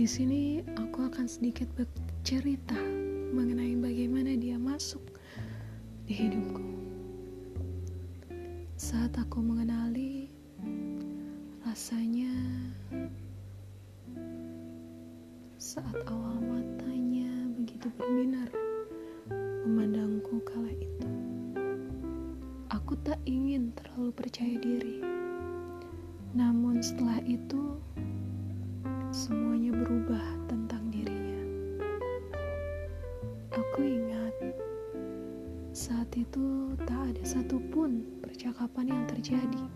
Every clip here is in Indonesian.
Di sini aku akan sedikit bercerita mengenai bagaimana dia masuk di hidupku. Saat aku mengenali, rasanya saat awal matanya begitu berbinar memandangku kala itu. Aku tak ingin terlalu percaya diri. Namun setelah itu, semuanya berubah tentang dirinya. Aku ingat saat itu tak ada satupun percakapan yang terjadi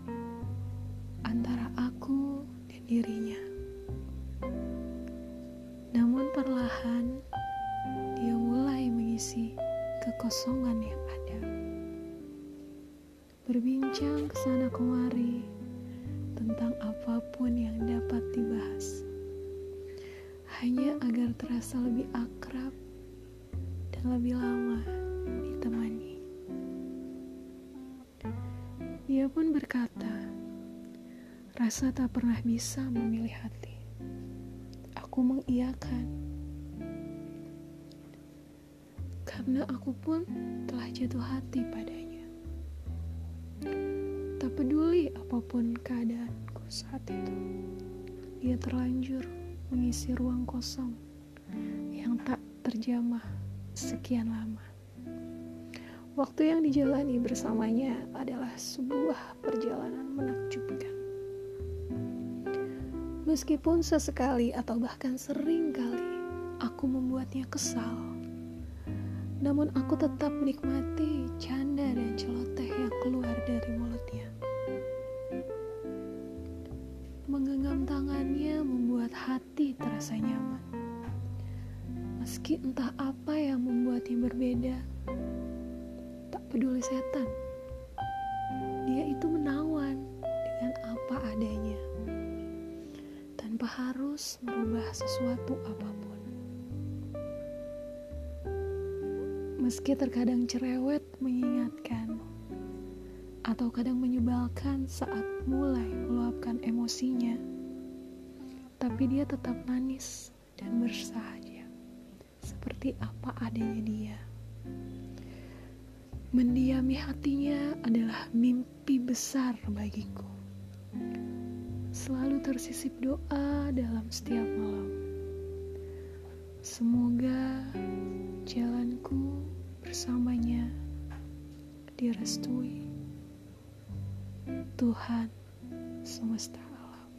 antara aku dan dirinya. Namun perlahan dia mulai mengisi kekosongan yang ada. Berbincang ke sana kemari tentang apa pun yang lebih lama ditemani. Dia pun berkata, rasa tak pernah bisa memilih hati. Aku mengiyakan. Karena aku pun telah jatuh hati padanya. Tak peduli apa pun keadaanku saat itu. Dia terlanjur mengisi ruang kosong yang tak terjamah sekian lama. Waktu yang dijalani bersamanya adalah sebuah perjalanan menakjubkan. Meskipun sesekali atau bahkan sering kali aku membuatnya kesal, namun aku tetap menikmati canda dan celoteh yang keluar dari mulutnya. Menggenggam tangannya membuat hati terasa nyaman. Meski entah apa yang membuatnya berbeda, tak peduli setan. Dia itu menawan dengan apa adanya, tanpa harus merubah sesuatu apa pun. Meski terkadang cerewet mengingatkan, atau kadang menyebalkan saat mulai meluapkan emosinya, tapi dia tetap manis dan bersahaja, seperti apa adanya dia. Mendiami hatinya adalah mimpi besar bagiku. Selalu tersisip doa dalam setiap malam. Semoga jalanku bersamanya direstui. Tuhan semesta alam.